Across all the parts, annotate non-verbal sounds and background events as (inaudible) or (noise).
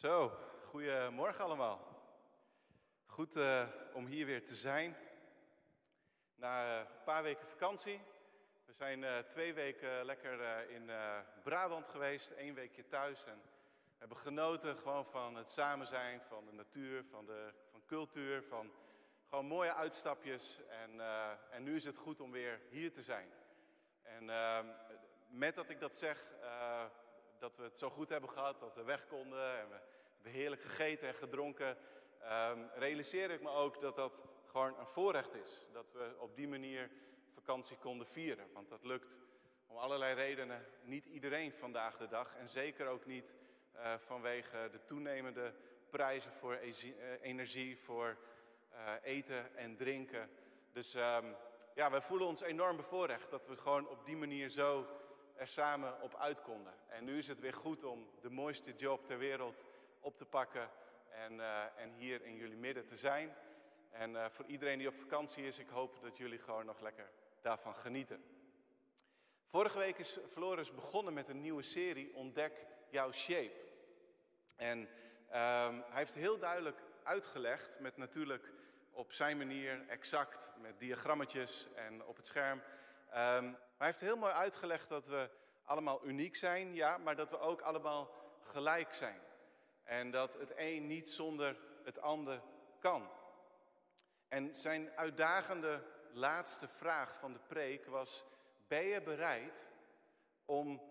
Zo, goedemorgen allemaal. Goed uh, om hier weer te zijn. Na een paar weken vakantie. We zijn uh, twee weken lekker in Brabant geweest, één weekje thuis. En hebben genoten gewoon van het samen zijn, van de natuur, van, de, van cultuur, van gewoon mooie uitstapjes. En, en nu is het goed om weer hier te zijn. En met dat ik dat zeg, dat we het zo goed hebben gehad, dat we weg konden en we hebben heerlijk gegeten en gedronken, um, realiseer ik me ook dat dat gewoon een voorrecht is. Dat we op die manier vakantie konden vieren. Want dat lukt om allerlei redenen niet iedereen vandaag de dag. En zeker ook niet uh, vanwege de toenemende prijzen voor e energie, voor uh, eten en drinken. Dus um, ja, we voelen ons enorm bevoorrecht dat we gewoon op die manier zo er samen op uit konden. En nu is het weer goed om de mooiste job ter wereld op te pakken en, uh, en hier in jullie midden te zijn. En uh, voor iedereen die op vakantie is, ik hoop dat jullie gewoon nog lekker daarvan genieten. Vorige week is Floris begonnen met een nieuwe serie, Ontdek jouw shape. En um, hij heeft heel duidelijk uitgelegd, met natuurlijk op zijn manier exact, met diagrammetjes en op het scherm. Um, hij heeft heel mooi uitgelegd dat we allemaal uniek zijn, ja, maar dat we ook allemaal gelijk zijn. En dat het een niet zonder het ander kan. En zijn uitdagende laatste vraag van de preek was: Ben je bereid om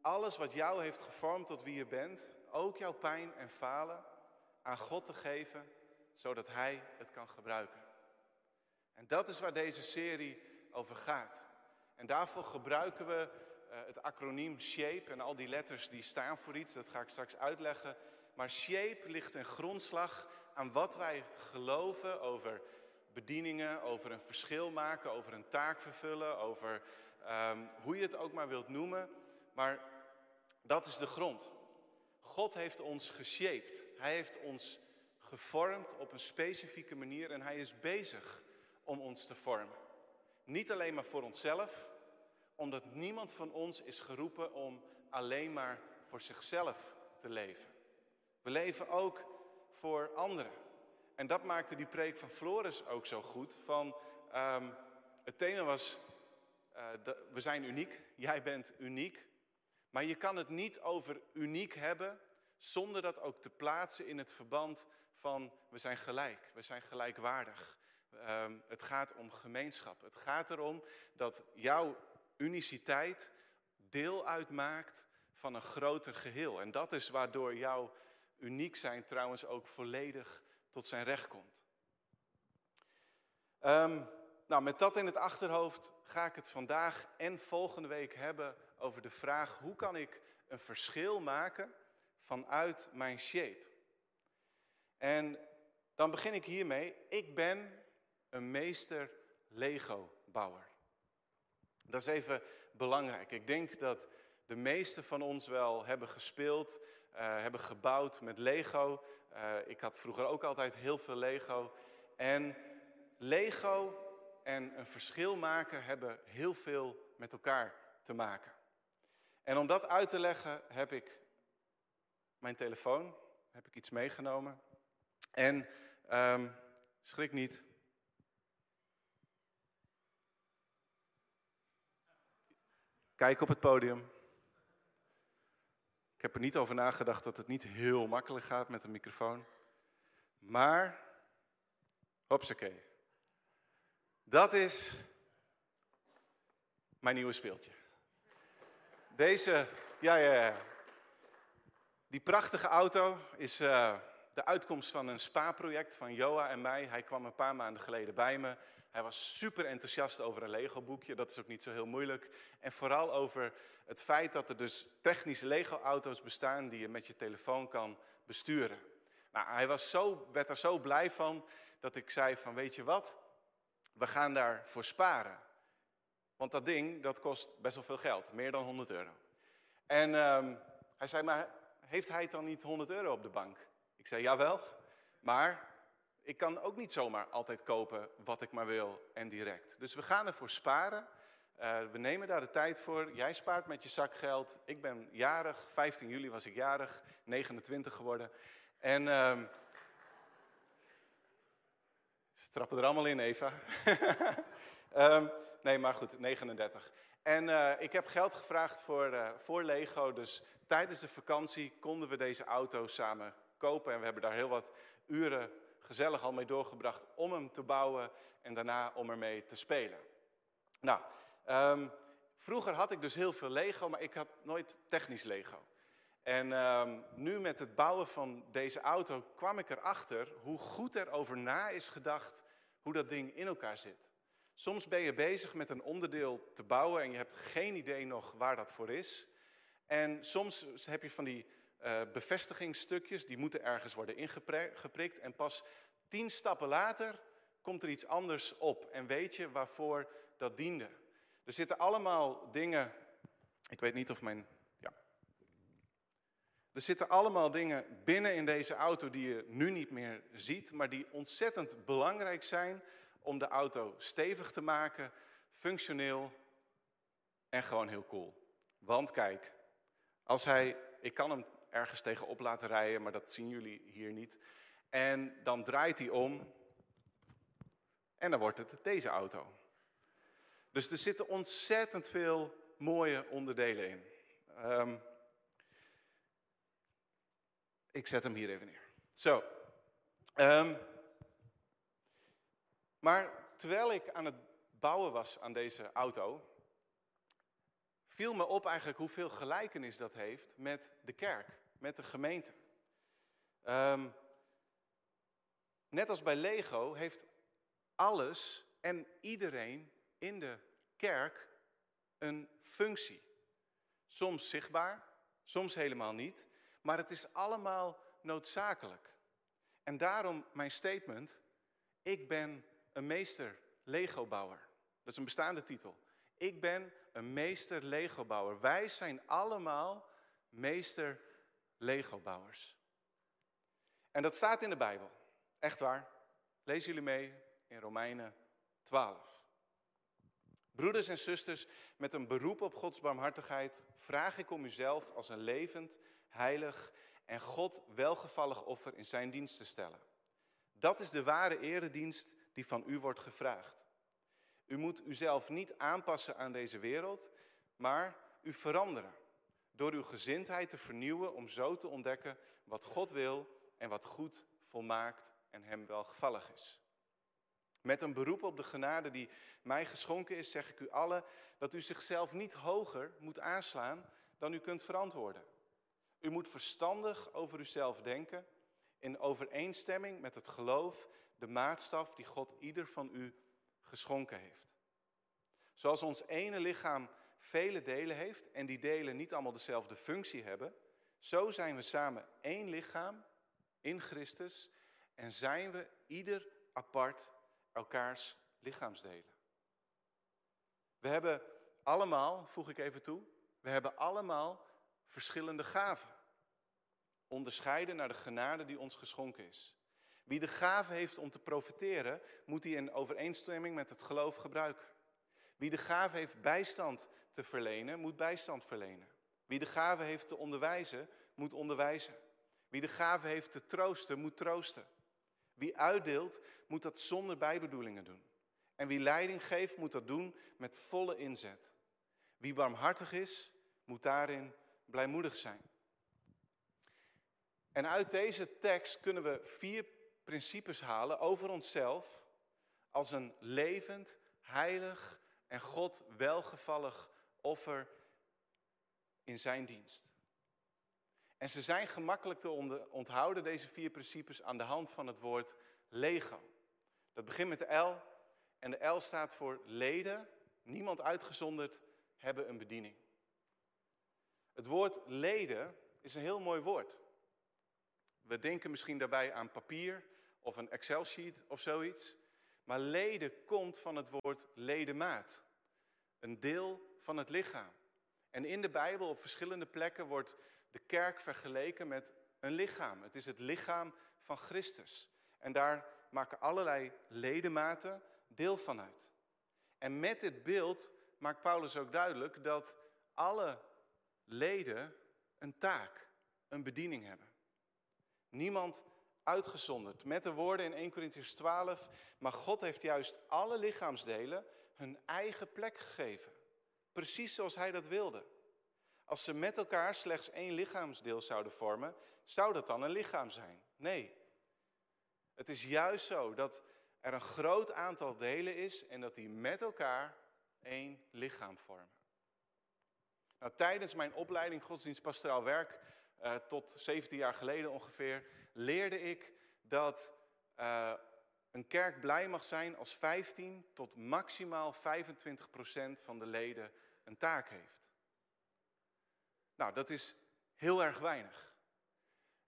alles wat jou heeft gevormd tot wie je bent, ook jouw pijn en falen, aan God te geven, zodat Hij het kan gebruiken? En dat is waar deze serie over gaat. En daarvoor gebruiken we uh, het acroniem SHAPE en al die letters die staan voor iets, dat ga ik straks uitleggen. Maar shape ligt een grondslag aan wat wij geloven over bedieningen, over een verschil maken, over een taak vervullen, over um, hoe je het ook maar wilt noemen. Maar dat is de grond. God heeft ons geshaped. Hij heeft ons gevormd op een specifieke manier en hij is bezig om ons te vormen. Niet alleen maar voor onszelf, omdat niemand van ons is geroepen om alleen maar voor zichzelf te leven. We leven ook voor anderen. En dat maakte die preek van Floris ook zo goed. Van, um, het thema was, de, we zijn uniek, jij bent uniek. Maar je kan het niet over uniek hebben zonder dat ook te plaatsen in het verband van we zijn gelijk, we zijn gelijkwaardig. Um, het gaat om gemeenschap. Het gaat erom dat jouw uniciteit deel uitmaakt van een groter geheel. En dat is waardoor jouw uniek zijn trouwens ook volledig tot zijn recht komt. Um, nou, met dat in het achterhoofd ga ik het vandaag en volgende week hebben over de vraag hoe kan ik een verschil maken vanuit mijn shape. En dan begin ik hiermee. Ik ben een meester Lego-bouwer. Dat is even belangrijk. Ik denk dat de meesten van ons wel hebben gespeeld hebben gebouwd met Lego. Uh, ik had vroeger ook altijd heel veel Lego. En Lego en een verschil maken hebben heel veel met elkaar te maken. En om dat uit te leggen heb ik mijn telefoon, heb ik iets meegenomen. En um, schrik niet. Kijk op het podium. Ik heb er niet over nagedacht dat het niet heel makkelijk gaat met een microfoon. Maar, hopsakee. Dat is mijn nieuwe speeltje. Deze, ja, ja, ja. Die prachtige auto is uh, de uitkomst van een spa-project van Joa en mij. Hij kwam een paar maanden geleden bij me. Hij was super enthousiast over een Lego-boekje, dat is ook niet zo heel moeilijk. En vooral over het feit dat er dus technische Lego-auto's bestaan die je met je telefoon kan besturen. Nou, hij was zo, werd er zo blij van dat ik zei van weet je wat, we gaan daarvoor sparen. Want dat ding, dat kost best wel veel geld, meer dan 100 euro. En um, hij zei, maar heeft hij dan niet 100 euro op de bank? Ik zei, jawel, maar ik kan ook niet zomaar altijd kopen wat ik maar wil en direct. Dus we gaan ervoor sparen. Eh, we nemen daar de tijd voor. Jij spaart met je zakgeld. Ik ben jarig. 15 juli was ik jarig. 29 geworden. En ehm, ze trappen er allemaal in, Eva. (laughs) Ehm, nee, maar goed, 39. En uh, ik heb geld gevraagd voor, uh, voor Lego. Dus tijdens de vakantie konden we deze auto samen kopen. En we hebben daar heel wat uren gezellig al mee doorgebracht om hem te bouwen en daarna om ermee te spelen. Nou, um, vroeger had ik dus heel veel Lego, maar ik had nooit technisch Lego. En um, nu met het bouwen van deze auto kwam ik erachter hoe goed er over na is gedacht hoe dat ding in elkaar zit. Soms ben je bezig met een onderdeel te bouwen en je hebt geen idee nog waar dat voor is. En soms heb je van die uh, bevestigingsstukjes, die moeten ergens worden ingeprikt. En pas tien stappen later komt er iets anders op en weet je waarvoor dat diende. Er zitten allemaal dingen, ik weet niet of mijn, ja. Er zitten allemaal dingen binnen in deze auto die je nu niet meer ziet, maar die ontzettend belangrijk zijn om de auto stevig te maken, functioneel en gewoon heel cool. Want kijk, als hij, ik kan hem ergens tegenop laten rijden, maar dat zien jullie hier niet. En dan draait hij om en dan wordt het deze auto. Dus er zitten ontzettend veel mooie onderdelen in. Um, ik zet hem hier even neer. Zo. Um, maar terwijl ik aan het bouwen was aan deze auto, viel me op eigenlijk hoeveel gelijkenis dat heeft met de kerk, met de gemeente. Um, net als bij Lego heeft alles en iedereen in de kerk een functie. Soms zichtbaar, soms helemaal niet, maar het is allemaal noodzakelijk. En daarom mijn statement, ik ben een meester Lego-bouwer. Dat is een bestaande titel. Ik ben een meester Lego-bouwer. Wij zijn allemaal meester Lego-bouwers. En dat staat in de Bijbel. Echt waar. Lees jullie mee in Romeinen 12. Broeders en zusters, met een beroep op Gods barmhartigheid vraag ik om uzelf als een levend, heilig en God welgevallig offer in zijn dienst te stellen. Dat is de ware eredienst die van u wordt gevraagd. U moet uzelf niet aanpassen aan deze wereld, maar u veranderen. Door uw gezindheid te vernieuwen om zo te ontdekken wat God wil en wat goed, volmaakt en hem welgevallig is. Met een beroep op de genade die mij geschonken is, zeg ik u allen dat u zichzelf niet hoger moet aanslaan dan u kunt verantwoorden. U moet verstandig over uzelf denken, in overeenstemming met het geloof, de maatstaf die God ieder van u geschonken heeft. Zoals ons ene lichaam vele delen heeft en die delen niet allemaal dezelfde functie hebben, zo zijn we samen één lichaam in Christus en zijn we ieder apart elkaars lichaamsdelen. We hebben allemaal, voeg ik even toe, we hebben allemaal verschillende gaven. Onderscheiden naar de genade die ons geschonken is. Wie de gave heeft om te profiteren, moet die in overeenstemming met het geloof gebruiken. Wie de gave heeft bijstand te verlenen, moet bijstand verlenen. Wie de gave heeft te onderwijzen, moet onderwijzen. Wie de gave heeft te troosten, moet troosten. Wie uitdeelt, moet dat zonder bijbedoelingen doen. En wie leiding geeft, moet dat doen met volle inzet. Wie barmhartig is, moet daarin blijmoedig zijn. En uit deze tekst kunnen we vier principes halen over onszelf als een levend, heilig en God welgevallig offer in zijn dienst. En ze zijn gemakkelijk te onthouden, deze vier principes, aan de hand van het woord Lego. Dat begint met de L en de L staat voor leden, niemand uitgezonderd, hebben een bediening. Het woord leden is een heel mooi woord. We denken misschien daarbij aan papier of een Excel-sheet of zoiets. Maar leden komt van het woord ledemaat. Een deel van het lichaam. En in de Bijbel op verschillende plekken wordt de kerk vergeleken met een lichaam. Het is het lichaam van Christus. En daar maken allerlei ledematen deel van uit. En met dit beeld maakt Paulus ook duidelijk dat alle leden een taak, een bediening hebben. Niemand uitgezonderd. Met de woorden in 1 Corinthians 12, maar God heeft juist alle lichaamsdelen hun eigen plek gegeven. Precies zoals hij dat wilde. Als ze met elkaar slechts één lichaamsdeel zouden vormen, zou dat dan een lichaam zijn? Nee. Het is juist zo dat er een groot aantal delen is en dat die met elkaar één lichaam vormen. Nou, tijdens mijn opleiding godsdienstpastoraal werk, uh, tot 17 jaar geleden ongeveer, leerde ik dat uh, een kerk blij mag zijn als 15 tot maximaal 25 procent van de leden een taak heeft. Nou, dat is heel erg weinig.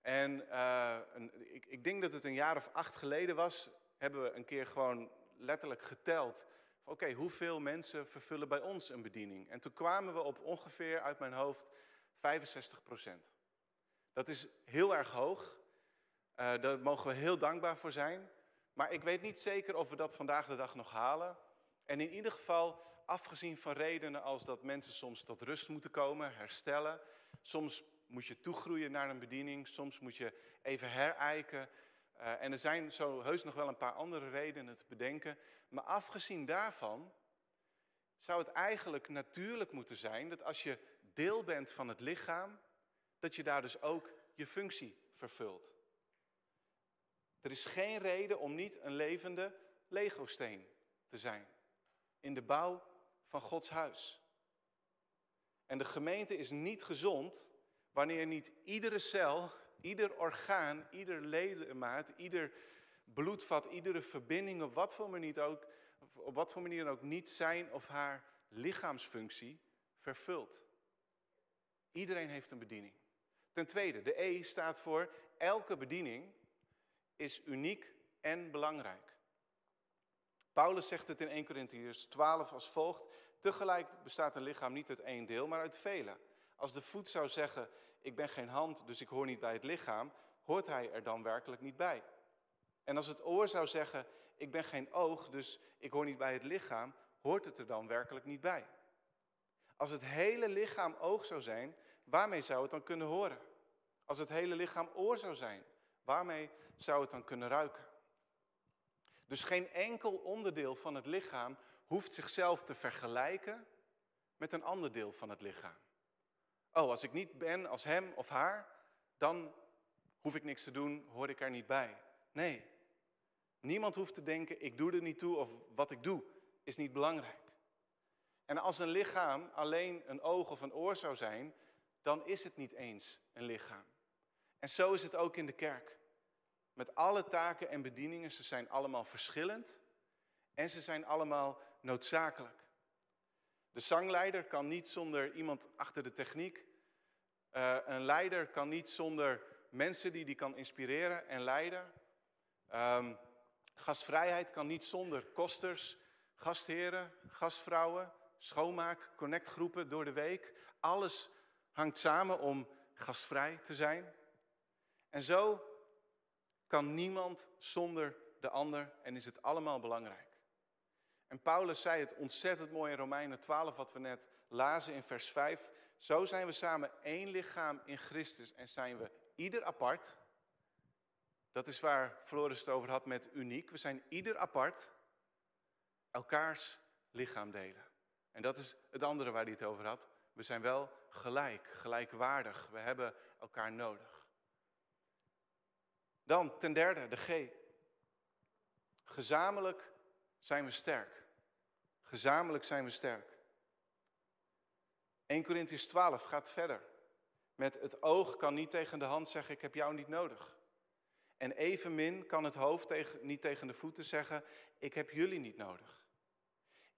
En uh, een, ik, ik, denk dat het een jaar of acht geleden was, hebben we een keer gewoon letterlijk geteld. Oké, hoeveel mensen vervullen bij ons een bediening? En toen kwamen we op ongeveer uit mijn hoofd 65 procent. Dat is heel erg hoog. Uh, daar mogen we heel dankbaar voor zijn. Maar ik weet niet zeker of we dat vandaag de dag nog halen. En in ieder geval, afgezien van redenen als dat mensen soms tot rust moeten komen, herstellen. Soms moet je toegroeien naar een bediening, soms moet je even herijken. Uh, en er zijn zo heus nog wel een paar andere redenen te bedenken. Maar afgezien daarvan zou het eigenlijk natuurlijk moeten zijn dat als je deel bent van het lichaam, dat je daar dus ook je functie vervult. Er is geen reden om niet een levende Lego-steen te zijn in de bouw van Gods huis. En de gemeente is niet gezond wanneer niet iedere cel, ieder orgaan, ieder ledemaat, ieder bloedvat, iedere verbinding, op wat voor manier, ook, op wat voor manier ook niet zijn of haar lichaamsfunctie vervult. Iedereen heeft een bediening. Ten tweede, de E staat voor elke bediening is uniek en belangrijk. Paulus zegt het in 1 Corinthiërs 12 als volgt. Tegelijk bestaat een lichaam niet uit één deel, maar uit vele. Als de voet zou zeggen, ik ben geen hand, dus ik hoor niet bij het lichaam, hoort hij er dan werkelijk niet bij. En als het oor zou zeggen, ik ben geen oog, dus ik hoor niet bij het lichaam, hoort het er dan werkelijk niet bij. Als het hele lichaam oog zou zijn, waarmee zou het dan kunnen horen? Als het hele lichaam oor zou zijn, waarmee zou het dan kunnen ruiken? Dus geen enkel onderdeel van het lichaam hoeft zichzelf te vergelijken met een ander deel van het lichaam. Oh, als ik niet ben als hem of haar, dan hoef ik niks te doen, hoor ik er niet bij. Nee, niemand hoeft te denken, ik doe er niet toe of wat ik doe is niet belangrijk. En als een lichaam alleen een oog of een oor zou zijn, dan is het niet eens een lichaam. En zo is het ook in de kerk. Met alle taken en bedieningen, ze zijn allemaal verschillend en ze zijn allemaal noodzakelijk. De zangleider kan niet zonder iemand achter de techniek. Uh, een leider kan niet zonder mensen die die kan inspireren en leiden. Um, gastvrijheid kan niet zonder kosters, gastheren, gastvrouwen, schoonmaak, connectgroepen door de week. Alles hangt samen om gastvrij te zijn. En zo kan niemand zonder de ander en is het allemaal belangrijk. En Paulus zei het ontzettend mooi in Romeinen 12, wat we net lazen in vers 5. Zo zijn we samen één lichaam in Christus en zijn we ieder apart. Dat is waar Floris het over had met uniek. We zijn ieder apart elkaars lichaam delen. En dat is het andere waar hij het over had. We zijn wel gelijk, gelijkwaardig. We hebben elkaar nodig. Dan ten derde, de G. Gezamenlijk zijn we sterk. Gezamenlijk zijn we sterk. 1 Corinthians 12 gaat verder. Met het oog kan niet tegen de hand zeggen, ik heb jou niet nodig. En evenmin kan het hoofd tegen, niet tegen de voeten zeggen, ik heb jullie niet nodig.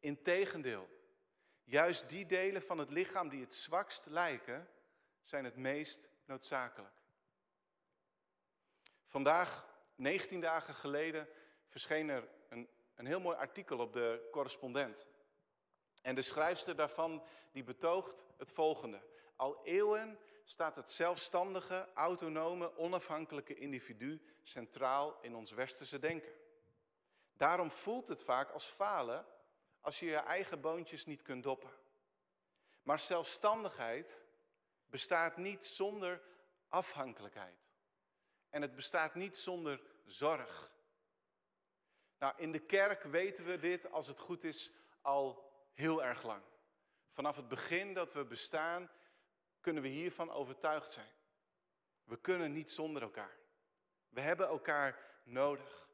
Integendeel, juist die delen van het lichaam die het zwakst lijken, zijn het meest noodzakelijk. Vandaag, 19 dagen geleden, verscheen er een, een heel mooi artikel op de correspondent. En de schrijfster daarvan die betoogt het volgende. Al eeuwen staat het zelfstandige, autonome, onafhankelijke individu centraal in ons westerse denken. Daarom voelt het vaak als falen als je je eigen boontjes niet kunt doppen. Maar zelfstandigheid bestaat niet zonder afhankelijkheid. En het bestaat niet zonder zorg. Nou, in de kerk weten we dit, als het goed is, al heel erg lang. Vanaf het begin dat we bestaan, kunnen we hiervan overtuigd zijn. We kunnen niet zonder elkaar. We hebben elkaar nodig.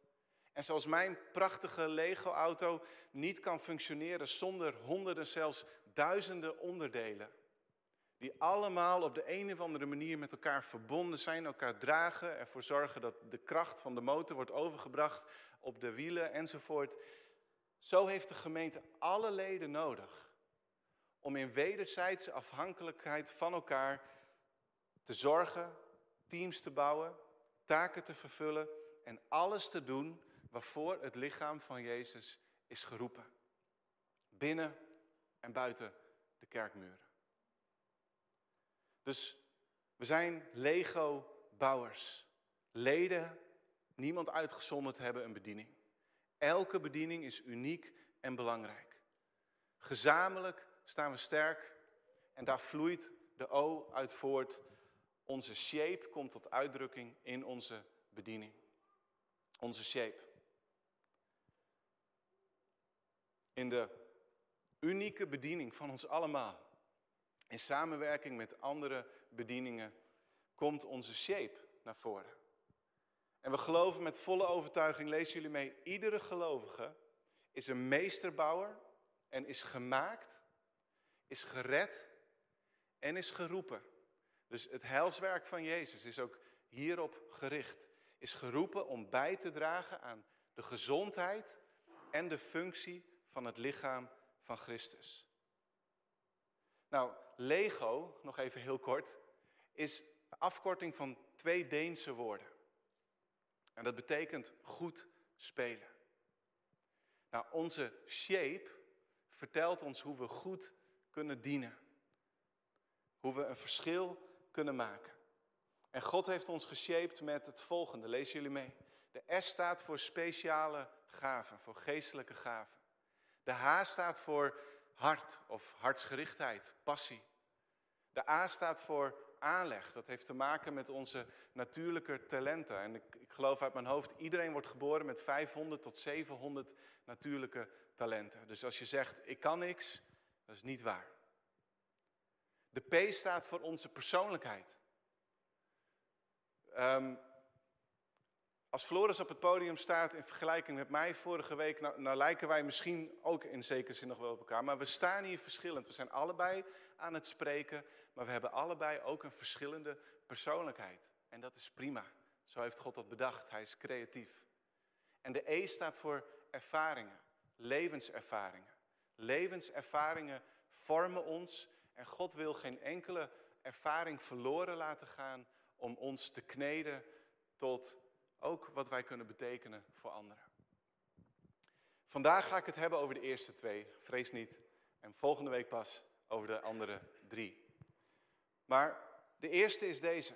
En zoals mijn prachtige Lego-auto niet kan functioneren zonder honderden, zelfs duizenden onderdelen, die allemaal op de een of andere manier met elkaar verbonden zijn, elkaar dragen, ervoor zorgen dat de kracht van de motor wordt overgebracht op de wielen enzovoort. Zo heeft de gemeente alle leden nodig om in wederzijdse afhankelijkheid van elkaar te zorgen, teams te bouwen, taken te vervullen en alles te doen waarvoor het lichaam van Jezus is geroepen. Binnen en buiten de kerkmuren. Dus we zijn Lego-bouwers. Leden, niemand uitgezonderd, hebben een bediening. Elke bediening is uniek en belangrijk. Gezamenlijk staan we sterk en daar vloeit de O uit voort. Onze shape komt tot uitdrukking in onze bediening. Onze shape. In de unieke bediening van ons allemaal in samenwerking met andere bedieningen komt onze shape naar voren. En we geloven met volle overtuiging, lezen jullie mee, iedere gelovige is een meesterbouwer en is gemaakt, is gered en is geroepen. Dus het heilswerk van Jezus is ook hierop gericht. Is geroepen om bij te dragen aan de gezondheid en de functie van het lichaam van Christus. Nou, Lego, nog even heel kort, is de afkorting van twee Deense woorden. En dat betekent goed spelen. Nou, onze shape vertelt ons hoe we goed kunnen dienen. Hoe we een verschil kunnen maken. En God heeft ons geshaped met het volgende. Lezen jullie mee. De S staat voor speciale gaven, voor geestelijke gaven. De H staat voor hart of hartsgerichtheid, passie. De A staat voor aanleg. Dat heeft te maken met onze natuurlijke talenten. En ik, ik, geloof uit mijn hoofd, iedereen wordt geboren met 500 tot 700 natuurlijke talenten. Dus als je zegt, ik kan niks, dat is niet waar. De P staat voor onze persoonlijkheid. Um, als Floris op het podium staat in vergelijking met mij vorige week, nou, nou, lijken wij misschien ook in zekere zin nog wel op elkaar. Maar we staan hier verschillend. We zijn allebei aan het spreken, maar we hebben allebei ook een verschillende persoonlijkheid. En dat is prima. Zo heeft God dat bedacht. Hij is creatief. En de E staat voor ervaringen, levenservaringen. Levenservaringen vormen ons en God wil geen enkele ervaring verloren laten gaan om ons te kneden tot ook wat wij kunnen betekenen voor anderen. Vandaag ga ik het hebben over de eerste twee, vrees niet. En volgende week pas over de andere drie. Maar de eerste is deze.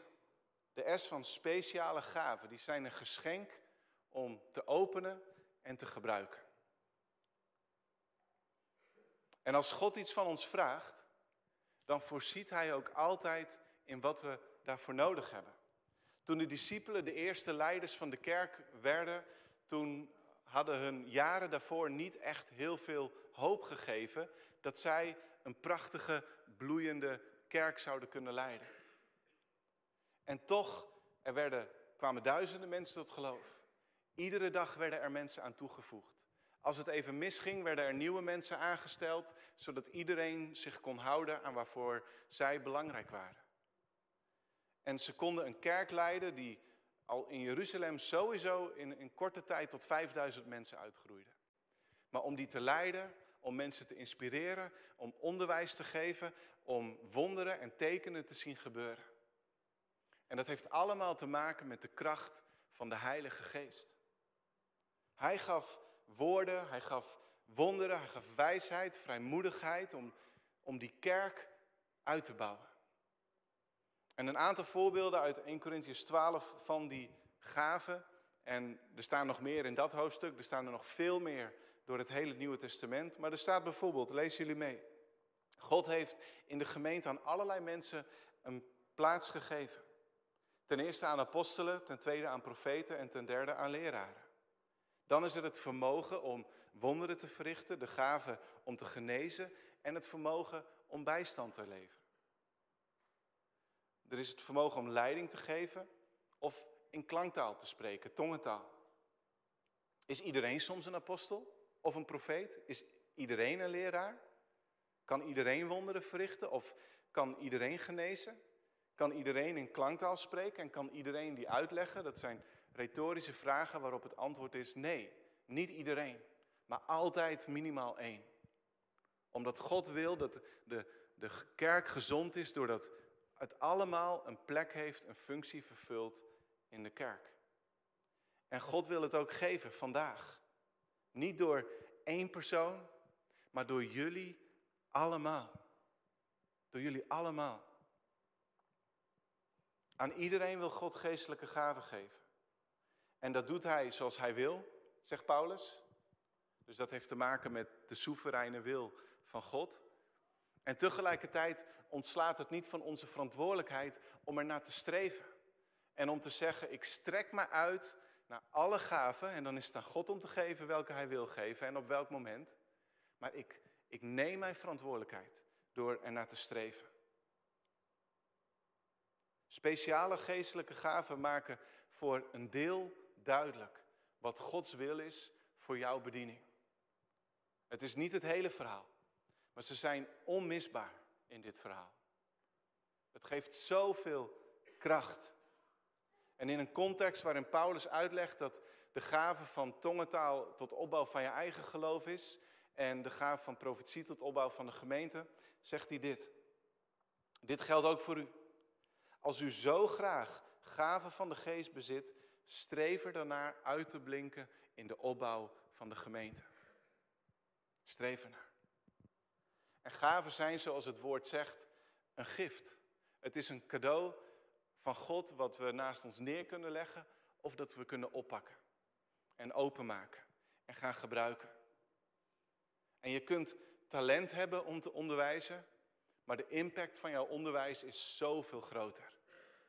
De S van speciale gaven. Die zijn een geschenk om te openen en te gebruiken. En als God iets van ons vraagt, dan voorziet Hij ook altijd in wat we daarvoor nodig hebben. Toen de discipelen de eerste leiders van de kerk werden, toen hadden hun jaren daarvoor niet echt heel veel hoop gegeven dat zij een prachtige, bloeiende kerk zouden kunnen leiden. En toch, er werden, kwamen duizenden mensen tot geloof. Iedere dag werden er mensen aan toegevoegd. Als het even misging, werden er nieuwe mensen aangesteld, zodat iedereen zich kon houden aan waarvoor zij belangrijk waren. En ze konden een kerk leiden die al in Jeruzalem sowieso in een korte tijd tot 5000 mensen uitgroeide. Maar om die te leiden, om mensen te inspireren, om onderwijs te geven, om wonderen en tekenen te zien gebeuren. En dat heeft allemaal te maken met de kracht van de Heilige Geest. Hij gaf woorden, hij gaf wonderen, hij gaf wijsheid, vrijmoedigheid om, om die kerk uit te bouwen. En een aantal voorbeelden uit 1 Corinthians 12 van die gaven. En er staan nog meer in dat hoofdstuk. Er staan er nog veel meer door het hele Nieuwe Testament. Maar er staat bijvoorbeeld, lezen jullie mee. God heeft in de gemeente aan allerlei mensen een plaats gegeven. Ten eerste aan apostelen, ten tweede aan profeten en ten derde aan leraren. Dan is er het vermogen om wonderen te verrichten, de gave om te genezen en het vermogen om bijstand te leveren. Er is het vermogen om leiding te geven of in klanktaal te spreken, tongentaal. Is iedereen soms een apostel of een profeet? Is iedereen een leraar? Kan iedereen wonderen verrichten of kan iedereen genezen? Kan iedereen in klanktaal spreken en kan iedereen die uitleggen? Dat zijn retorische vragen waarop het antwoord is nee, niet iedereen, maar altijd minimaal één. Omdat God wil dat de, de kerk gezond is doordat het allemaal een plek heeft, een functie vervult in de kerk. En God wil het ook geven vandaag. Niet door één persoon, maar door jullie allemaal. Door jullie allemaal. Aan iedereen wil God geestelijke gaven geven. En dat doet hij zoals hij wil, zegt Paulus. Dus dat heeft te maken met de soevereine wil van God. En tegelijkertijd ontslaat het niet van onze verantwoordelijkheid om er naar te streven. En om te zeggen, ik strek me uit naar alle gaven. En dan is het aan God om te geven welke hij wil geven en op welk moment. Maar ik, ik neem mijn verantwoordelijkheid door er naar te streven. Speciale geestelijke gaven maken voor een deel duidelijk wat Gods wil is voor jouw bediening. Het is niet het hele verhaal, maar ze zijn onmisbaar in dit verhaal. Het geeft zoveel kracht. En in een context waarin Paulus uitlegt dat de gave van tongentaal tot opbouw van je eigen geloof is en de gave van profetie tot opbouw van de gemeente, zegt hij dit. Dit geldt ook voor u. Als u zo graag gaven van de geest bezit, streef er daarnaar uit te blinken in de opbouw van de gemeente. Streef ernaar. En gaven zijn, zoals het woord zegt, een gift. Het is een cadeau van God wat we naast ons neer kunnen leggen of dat we kunnen oppakken en openmaken en gaan gebruiken. En je kunt talent hebben om te onderwijzen, maar de impact van jouw onderwijs is zoveel groter.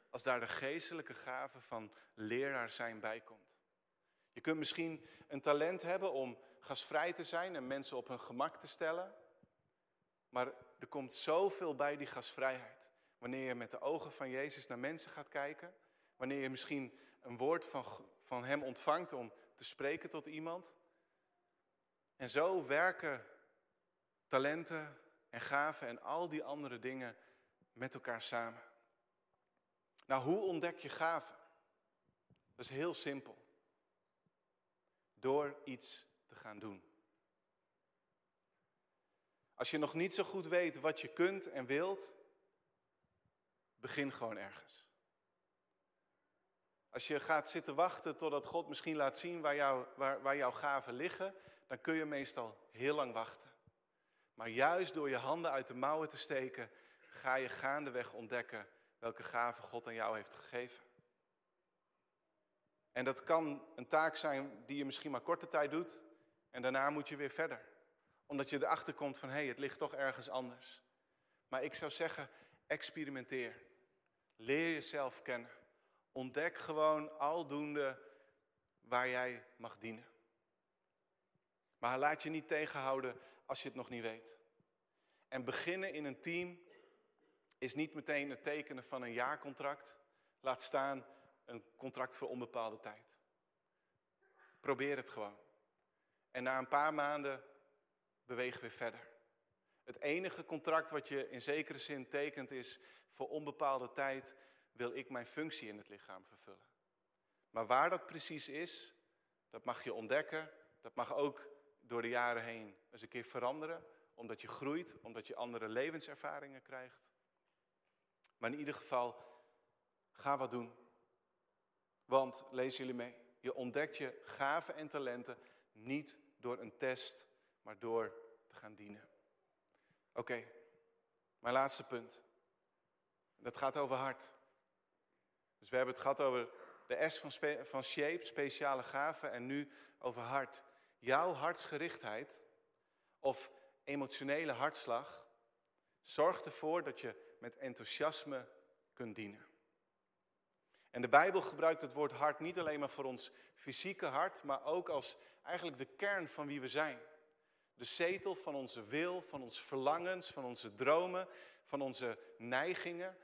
Als daar de geestelijke gave van leraar zijn bij komt. Je kunt misschien een talent hebben om gasvrij te zijn en mensen op hun gemak te stellen. Maar er komt zoveel bij die gasvrijheid. Wanneer je met de ogen van Jezus naar mensen gaat kijken. Wanneer je misschien een woord van, van Hem ontvangt om te spreken tot iemand. En zo werken talenten en gaven en al die andere dingen met elkaar samen. Nou, hoe ontdek je gaven? Dat is heel simpel. Door iets te gaan doen. Als je nog niet zo goed weet wat je kunt en wilt, begin gewoon ergens. Als je gaat zitten wachten totdat God misschien laat zien waar, jou, waar, waar jouw gaven liggen, dan kun je meestal heel lang wachten. Maar juist door je handen uit de mouwen te steken, ga je gaandeweg ontdekken welke gaven God aan jou heeft gegeven. En dat kan een taak zijn die je misschien maar korte tijd doet en daarna moet je weer verder. Omdat je erachter komt van hé, hey, het ligt toch ergens anders. Maar ik zou zeggen, experimenteer. Leer jezelf kennen. Ontdek gewoon aldoende waar jij mag dienen. Maar laat je niet tegenhouden als je het nog niet weet. En beginnen in een team is niet meteen het tekenen van een jaarcontract. Laat staan een contract voor onbepaalde tijd. Probeer het gewoon. En na een paar maanden beweeg weer verder. Het enige contract wat je in zekere zin tekent is voor onbepaalde tijd wil ik mijn functie in het lichaam vervullen. Maar waar dat precies is, dat mag je ontdekken. Dat mag ook door de jaren heen eens een keer veranderen. Omdat je groeit, omdat je andere levenservaringen krijgt. Maar in ieder geval, ga wat doen. Want, lees jullie mee, je ontdekt je gaven en talenten niet door een test, maar door te gaan dienen. Oké, mijn laatste punt. Dat gaat over hart. Dus we hebben het gehad over de S van, van shape, speciale gaven, en nu over hart. jouw hartsgerichtheid of emotionele hartslag zorgt ervoor dat je met enthousiasme kunt dienen. En de Bijbel gebruikt het woord hart niet alleen maar voor ons fysieke hart, maar ook als eigenlijk de kern van wie we zijn. De zetel van onze wil, van onze verlangens, van onze dromen, van onze neigingen.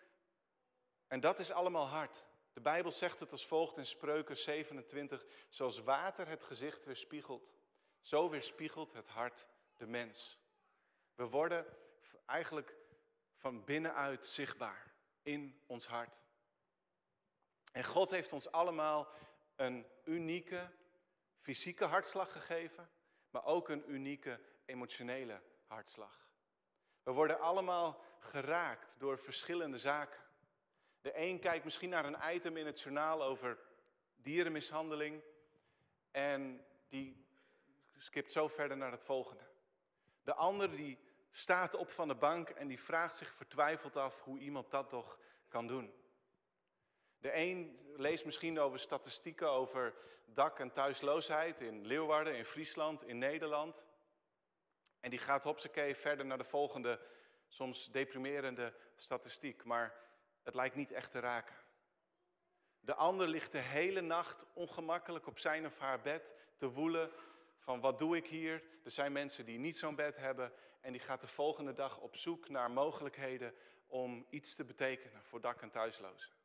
En dat is allemaal hart. De Bijbel zegt het als volgt in Spreuken 27, zoals water het gezicht weerspiegelt, zo weerspiegelt het hart de mens. We worden eigenlijk van binnenuit zichtbaar in ons hart. En God heeft ons allemaal een unieke fysieke hartslag gegeven, maar ook een unieke emotionele hartslag. We worden allemaal geraakt door verschillende zaken. De een kijkt misschien naar een item in het journaal over dierenmishandeling en die skipt zo verder naar het volgende. De ander die staat op van de bank en die vraagt zich vertwijfeld af hoe iemand dat toch kan doen. De een leest misschien over statistieken over dak- en thuisloosheid in Leeuwarden, in Friesland, in Nederland. En die gaat hopsakee verder naar de volgende, soms deprimerende statistiek. Maar het lijkt niet echt te raken. De ander ligt de hele nacht ongemakkelijk op zijn of haar bed te woelen van wat doe ik hier? Er zijn mensen die niet zo'n bed hebben en die gaat de volgende dag op zoek naar mogelijkheden om iets te betekenen voor dak- en thuislozen.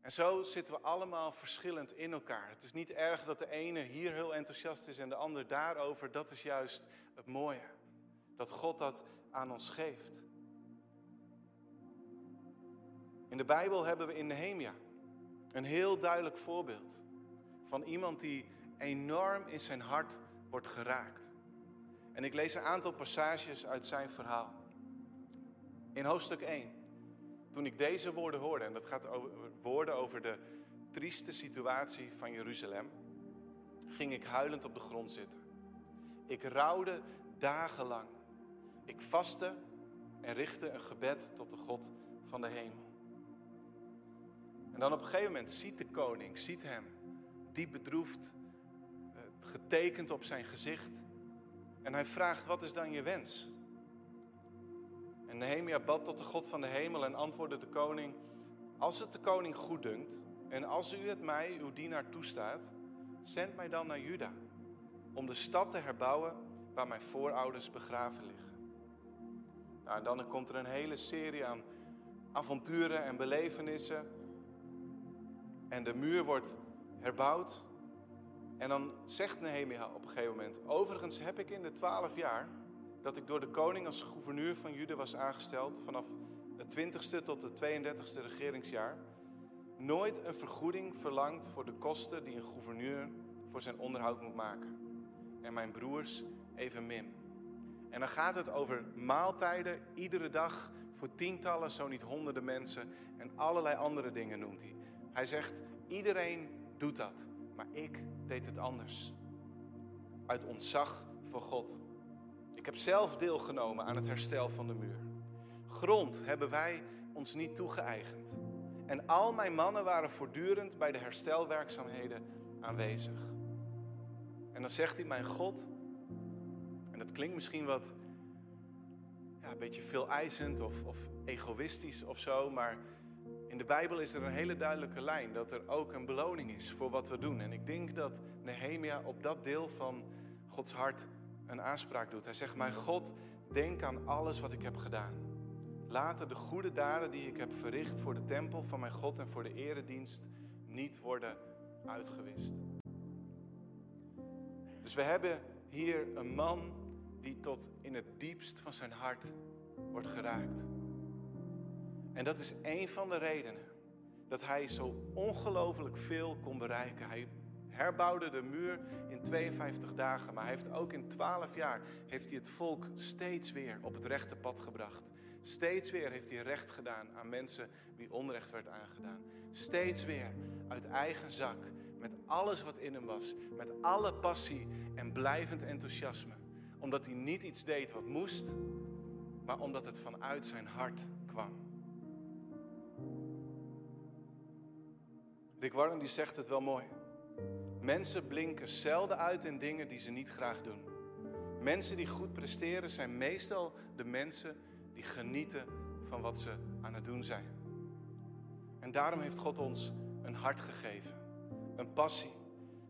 En zo zitten we allemaal verschillend in elkaar. Het is niet erg dat de ene hier heel enthousiast is en de ander daarover. Dat is juist het mooie. Dat God dat aan ons geeft. In de Bijbel hebben we in Nehemia een heel duidelijk voorbeeld van iemand die enorm in zijn hart wordt geraakt. En ik lees een aantal passages uit zijn verhaal. In hoofdstuk 1, toen ik deze woorden hoorde, en dat gaat over woorden over de trieste situatie van Jeruzalem, ging ik huilend op de grond zitten. Ik rouwde dagenlang. Ik vastte en richtte een gebed tot de God van de hemel. En dan op een gegeven moment ziet de koning, ziet hem, diep bedroefd, eh, getekend op zijn gezicht. En hij vraagt, wat is dan je wens? En Nehemia bad tot de God van de hemel en antwoordde de koning, als het de koning goed dunkt en als u het mij, uw dienaar, toestaat, zend mij dan naar Juda, om de stad te herbouwen waar mijn voorouders begraven liggen. Nou, en dan komt er een hele serie aan avonturen en belevenissen. En de muur wordt herbouwd. En dan zegt Nehemia op een gegeven moment: Overigens heb ik in de twaalf jaar dat ik door de koning als gouverneur van Juda was aangesteld, vanaf het 20ste tot het 32ste regeringsjaar, nooit een vergoeding verlangd voor de kosten die een gouverneur voor zijn onderhoud moet maken. En mijn broers evenmin. En dan gaat het over maaltijden iedere dag voor tientallen, zo niet honderden mensen en allerlei andere dingen noemt hij. Hij zegt, iedereen doet dat, maar ik deed het anders. Uit ontzag voor God. Ik heb zelf deelgenomen aan het herstel van de muur. Grond hebben wij ons niet toegeëigend. En al mijn mannen waren voortdurend bij de herstelwerkzaamheden aanwezig. En dan zegt hij, mijn God, en dat klinkt misschien wat ja, een beetje veel eisend of, of egoïstisch of zo, maar in de Bijbel is er een hele duidelijke lijn dat er ook een beloning is voor wat we doen. En ik denk dat Nehemia op dat deel van Gods hart een aanspraak doet. Hij zegt, mijn God, denk aan alles wat ik heb gedaan. Laten de goede daden die ik heb verricht voor de tempel van mijn God en voor de eredienst niet worden uitgewist. Dus we hebben hier een man die tot in het diepst van zijn hart wordt geraakt. En dat is een van de redenen dat hij zo ongelooflijk veel kon bereiken. Hij herbouwde de muur in 52 dagen, maar hij heeft ook in 12 jaar heeft hij het volk steeds weer op het rechte pad gebracht. Steeds weer heeft hij recht gedaan aan mensen wie onrecht werd aangedaan. Steeds weer uit eigen zak, met alles wat in hem was, met alle passie en blijvend enthousiasme. Omdat hij niet iets deed wat moest, maar omdat het vanuit zijn hart kwam. Rick Warren die zegt het wel mooi. Mensen blinken zelden uit in dingen die ze niet graag doen. Mensen die goed presteren zijn meestal de mensen die genieten van wat ze aan het doen zijn. En daarom heeft God ons een hart gegeven, een passie.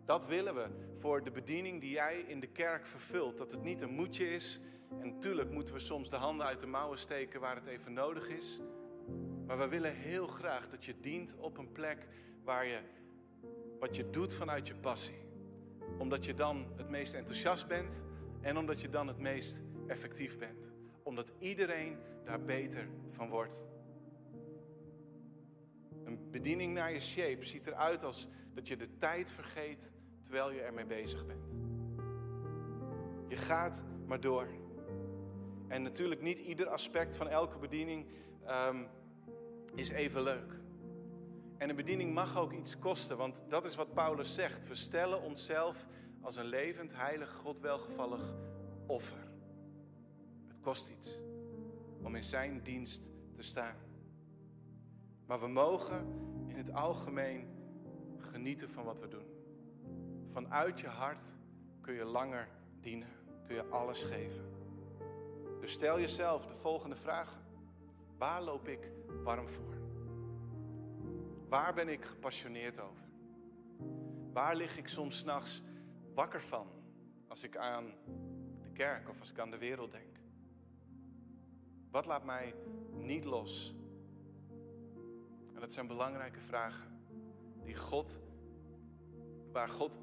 Dat willen we voor de bediening die jij in de kerk vervult. Dat het niet een moedje is. En natuurlijk moeten we soms de handen uit de mouwen steken waar het even nodig is. Maar we willen heel graag dat je dient op een plek waar je wat je doet vanuit je passie. Omdat je dan het meest enthousiast bent en omdat je dan het meest effectief bent. Omdat iedereen daar beter van wordt. Een bediening naar je shape ziet eruit als dat je de tijd vergeet terwijl je ermee bezig bent. Je gaat maar door. En natuurlijk niet ieder aspect van elke bediening um, is even leuk. En een bediening mag ook iets kosten, want dat is wat Paulus zegt. We stellen onszelf als een levend, heilig, God welgevallig offer. Het kost iets om in zijn dienst te staan. Maar we mogen in het algemeen genieten van wat we doen. Vanuit je hart kun je langer dienen, kun je alles geven. Dus stel jezelf de volgende vragen. Waar loop ik warm voor? Waar ben ik gepassioneerd over? Waar lig ik soms s'nachts wakker van als ik aan de kerk of als ik aan de wereld denk? Wat laat mij niet los? En dat zijn belangrijke vragen die God, waar God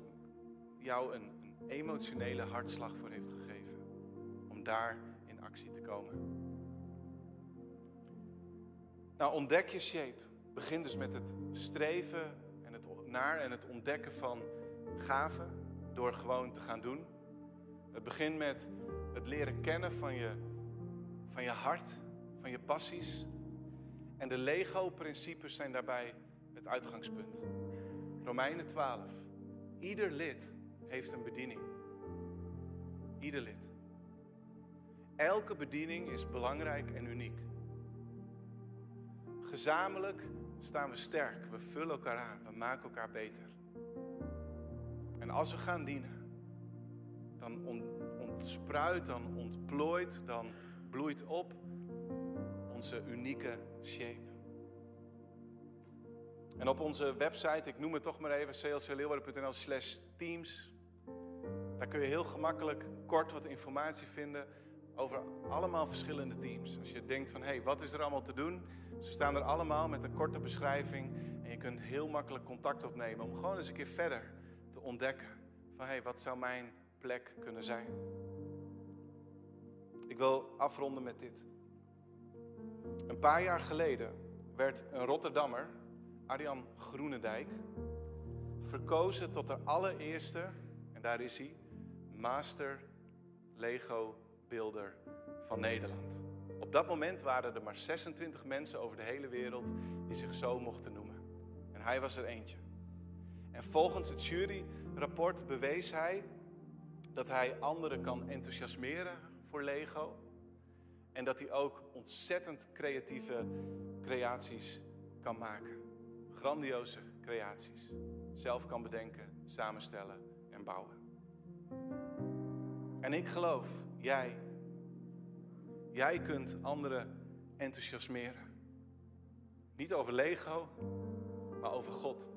jou een, een emotionele hartslag voor heeft gegeven. Om daar in actie te komen. Nou, ontdek je shape. Begin dus met het streven en het naar en het ontdekken van gaven door gewoon te gaan doen. Het begint met het leren kennen van je, van je hart, van je passies. En de Lego-principes zijn daarbij het uitgangspunt. Romeinen 12. Ieder lid heeft een bediening. Ieder lid. Elke bediening is belangrijk en uniek. Gezamenlijk staan we sterk. We vullen elkaar aan. We maken elkaar beter. En als we gaan dienen, dan ontspruit, dan ontplooit, dan bloeit op onze unieke shape. En op onze website, ik noem het toch maar even, clcleeuwarden.nl slash teams. Daar kun je heel gemakkelijk kort wat informatie vinden over allemaal verschillende teams. Als je denkt van, hé, hey, wat is er allemaal te doen? Ze staan er allemaal met een korte beschrijving. En je kunt heel makkelijk contact opnemen om gewoon eens een keer verder te ontdekken. Van, hé, hey, wat zou mijn plek kunnen zijn? Ik wil afronden met dit. Een paar jaar geleden werd een Rotterdammer, Arjan Groenendijk, verkozen tot de allereerste, en daar is hij, Master Lego Builder van Nederland. Op dat moment waren er maar 26 mensen over de hele wereld die zich zo mochten noemen. En hij was er eentje. En volgens het juryrapport bewees hij dat hij anderen kan enthousiasmeren voor Lego. En dat hij ook ontzettend creatieve creaties kan maken. Grandioze creaties. Zelf kan bedenken, samenstellen en bouwen. En ik geloof, jij, jij kunt anderen enthousiasmeren. Niet over Lego, maar over God.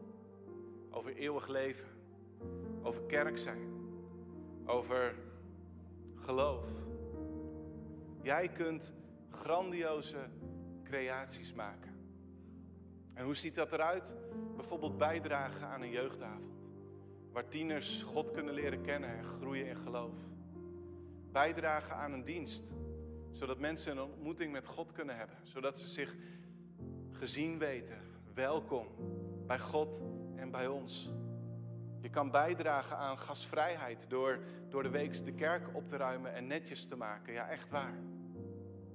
Over eeuwig leven. Over kerk zijn. Over geloof. Jij kunt grandioze creaties maken. En hoe ziet dat eruit? Bijvoorbeeld bijdragen aan een jeugdavond. Waar tieners God kunnen leren kennen en groeien in geloof. Bijdragen aan een dienst. Zodat mensen een ontmoeting met God kunnen hebben. Zodat ze zich gezien weten, welkom bij God en bij ons. Je kan bijdragen aan gastvrijheid door door de week de kerk op te ruimen en netjes te maken. Ja, echt waar.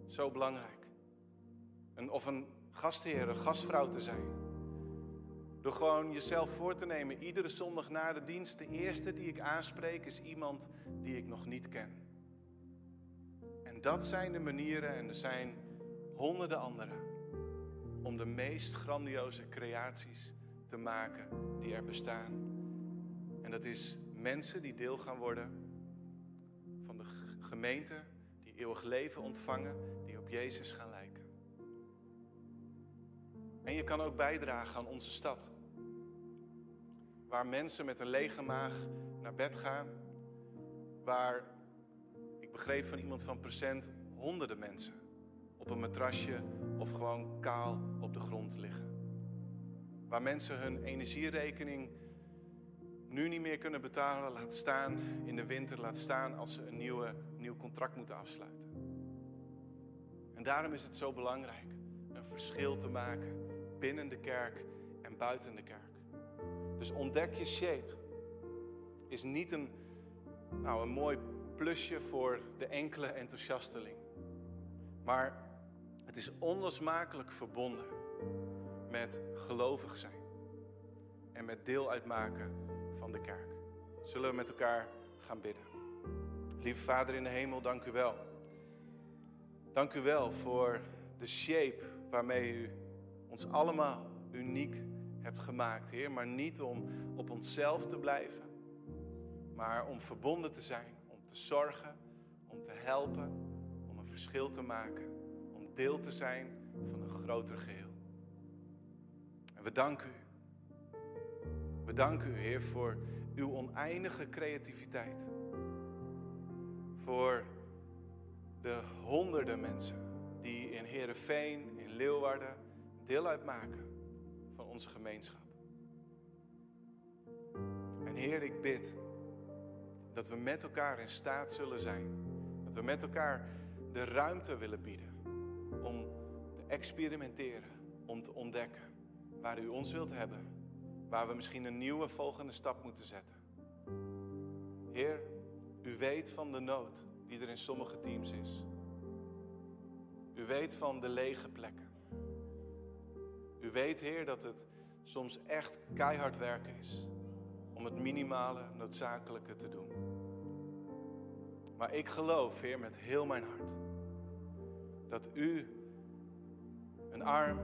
Zo belangrijk. Een, of een gastheer, een gastvrouw te zijn. Door gewoon jezelf voor te nemen, iedere zondag na de dienst, de eerste die ik aanspreek is iemand die ik nog niet ken. En dat zijn de manieren, en er zijn honderden andere, om de meest grandioze creaties te maken die er bestaan. dat is mensen die deel gaan worden van de gemeente, die eeuwig leven ontvangen, die op Jezus gaan lijken. En je kan ook bijdragen aan onze stad. Waar mensen met een lege maag naar bed gaan. Waar, begreep van iemand van Present, honderden mensen op een matrasje of gewoon kaal op de grond liggen. Waar mensen hun energierekening nu niet meer kunnen betalen, laat staan in de winter, laat staan als ze een nieuwe, nieuw contract moeten afsluiten. En daarom is het zo belangrijk een verschil te maken binnen de kerk en buiten de kerk. Dus ontdek je shape. Is niet een, nou, een mooi plusje voor de enkele enthousiasteling. Maar het is onlosmakelijk verbonden met gelovig zijn. En met deel uitmaken van de kerk. Zullen we met elkaar gaan bidden. Lieve Vader in de hemel, dank u wel. Dank u wel voor de shape waarmee u ons allemaal uniek hebt gemaakt, Heer. Maar niet om op onszelf te blijven, maar om verbonden te zijn, te zorgen, om te helpen, om een verschil te maken, om deel te zijn van een groter geheel. En we danken u. We danken u, Heer, voor uw oneindige creativiteit. Voor de honderden mensen die in Heerenveen, in Leeuwarden deel uitmaken van onze gemeenschap. En Heer, ik bid dat we met elkaar in staat zullen zijn. Dat we met elkaar de ruimte willen bieden om te experimenteren, om te ontdekken waar u ons wilt hebben. Waar we misschien een nieuwe volgende stap moeten zetten. Heer, u weet van de nood die er in sommige teams is. U weet van de lege plekken. U weet, Heer, dat het soms echt keihard werken is om het minimale noodzakelijke te doen. Maar ik geloof, Heer, met heel mijn hart, dat U een arm,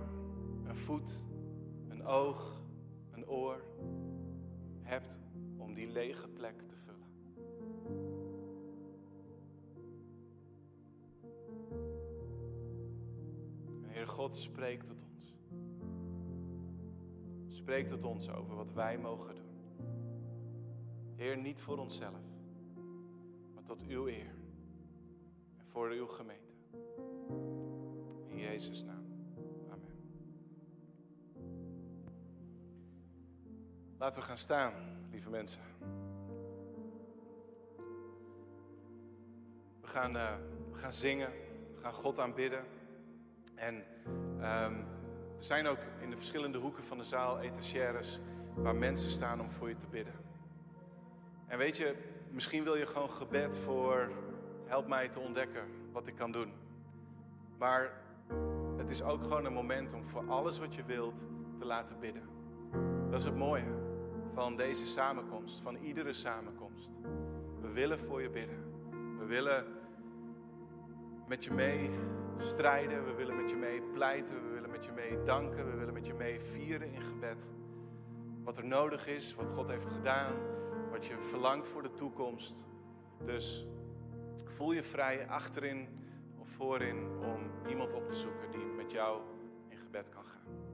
een voet, een oog, een oor hebt om die lege plek te vullen. En Heer God spreekt tot ons. Spreek tot ons over wat wij mogen doen. Heer, niet voor onszelf, maar tot uw eer en voor uw gemeente. In Jezus' naam. Amen. Laten we gaan staan, lieve mensen. We gaan, uh, we gaan zingen, we gaan God aanbidden. En um, er zijn ook in de verschillende hoeken van de zaal etagères waar mensen staan om voor je te bidden. En weet je, misschien wil je gewoon gebed voor help mij te ontdekken wat ik kan doen. Maar het is ook gewoon een moment om voor alles wat je wilt te laten bidden. Dat is het mooie van deze samenkomst, van iedere samenkomst. We willen voor je bidden. We willen met je mee strijden. We willen met je mee pleiten. We willen met je mee danken. We willen met je mee vieren in gebed. Wat er nodig is, wat God heeft gedaan, je verlangt voor de toekomst. Dus voel je vrij achterin of voorin om iemand op te zoeken die met jou in gebed kan gaan.